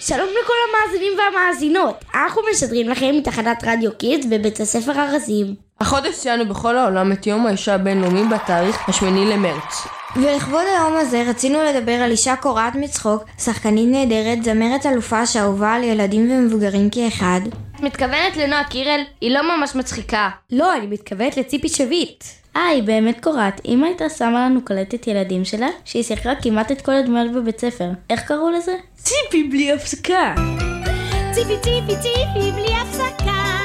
שלום לכל המאזינים והמאזינות, אנחנו משדרים לכם מתחנת רדיו קידס בבית הספר ארזים. החודש ציינו בכל העולם את יום האישה הבינלאומי בתאריך השמיני למרץ. ולכבוד היום הזה רצינו לדבר על אישה קורעת מצחוק, שחקנית נהדרת, זמרת אלופה שאהובה על ילדים ומבוגרים כאחד, מתכוונת לנועה קירל? היא לא ממש מצחיקה. לא, אני מתכוונת לציפי שביט. אה, היא באמת קורעת. אמא הייתה שמה לנו קלטת ילדים שלה, שהיא שיחקה כמעט את כל הדמויות בבית ספר. איך קראו לזה? ציפי בלי הפסקה. ציפי ציפי ציפי בלי הפסקה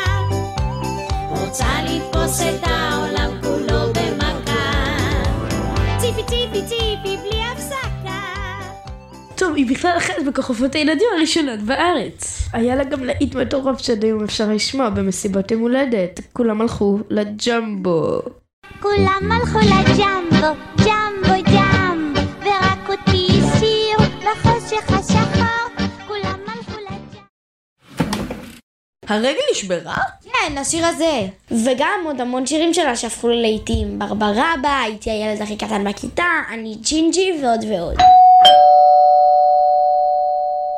רוצה לתפוס את העולם כולו במכה ציפי ציפי ציפי בלי טוב, היא בכלל אחת בכוכבות הילדים הראשונות בארץ. היה לה גם להיט מטורף שעד היום אפשר לשמוע במסיבת יום הולדת. כולם הלכו לג'מבו. כולם הלכו לג'מבו, ג'מבו ג'מבו ורק אותי השאירו בחושך השחור כולם הלכו לג'מבו הרגל נשברה? כן, השיר הזה. וגם עוד המון שירים שלה שהפכו ללהיטים. ברברבה, הייתי הילד הכי קטן בכיתה, אני ג'ינג'י ועוד ועוד.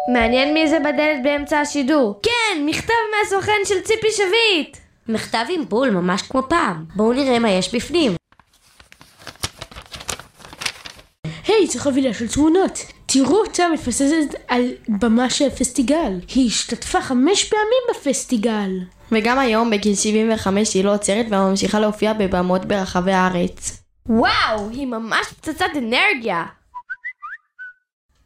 מעניין מי זה בדלת באמצע השידור. כן, מכתב מהסוכן של ציפי שביט! מכתב עם בול, ממש כמו פעם. בואו נראה מה יש בפנים. היי, זו חבילה של תמונות. תראו אותה מפססת על במה של פסטיגל. היא השתתפה חמש פעמים בפסטיגל. וגם היום בגיל 75 היא לא עוצרת וממשיכה להופיע בבמות ברחבי הארץ. וואו, היא ממש פצצת אנרגיה!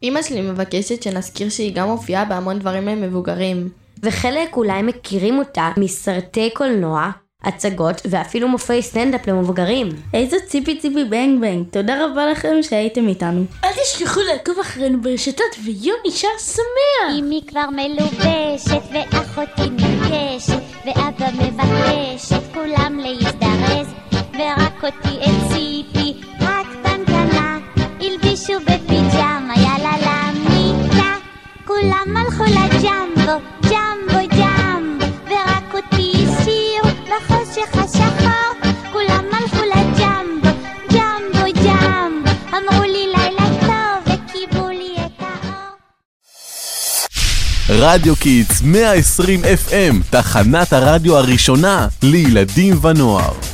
אמא שלי מבקשת שנזכיר שהיא גם מופיעה בהמון דברים למבוגרים. וחלק אולי מכירים אותה מסרטי קולנוע, הצגות ואפילו מופעי סטנדאפ למבוגרים. איזה ציפי ציפי בנג בנג. תודה רבה לכם שהייתם איתנו. אל תשכחו לעקוב אחרינו ברשתות ויום אישה שמח! אמא כבר מלובשת ואחותי נרגשת ואבא מבקש את כולם להזדרז ורק אותי את ציפי הלכו לג'מבו ג'מבו ג'מבו ורק אותי השאירו בחושך השחור כולם הלכו לג'מבו ג'מבו ג'מבו אמרו לי לילה טוב וכיבו לי את האור רדיו Kids 120 FM, תחנת הרדיו הראשונה לילדים ונוער.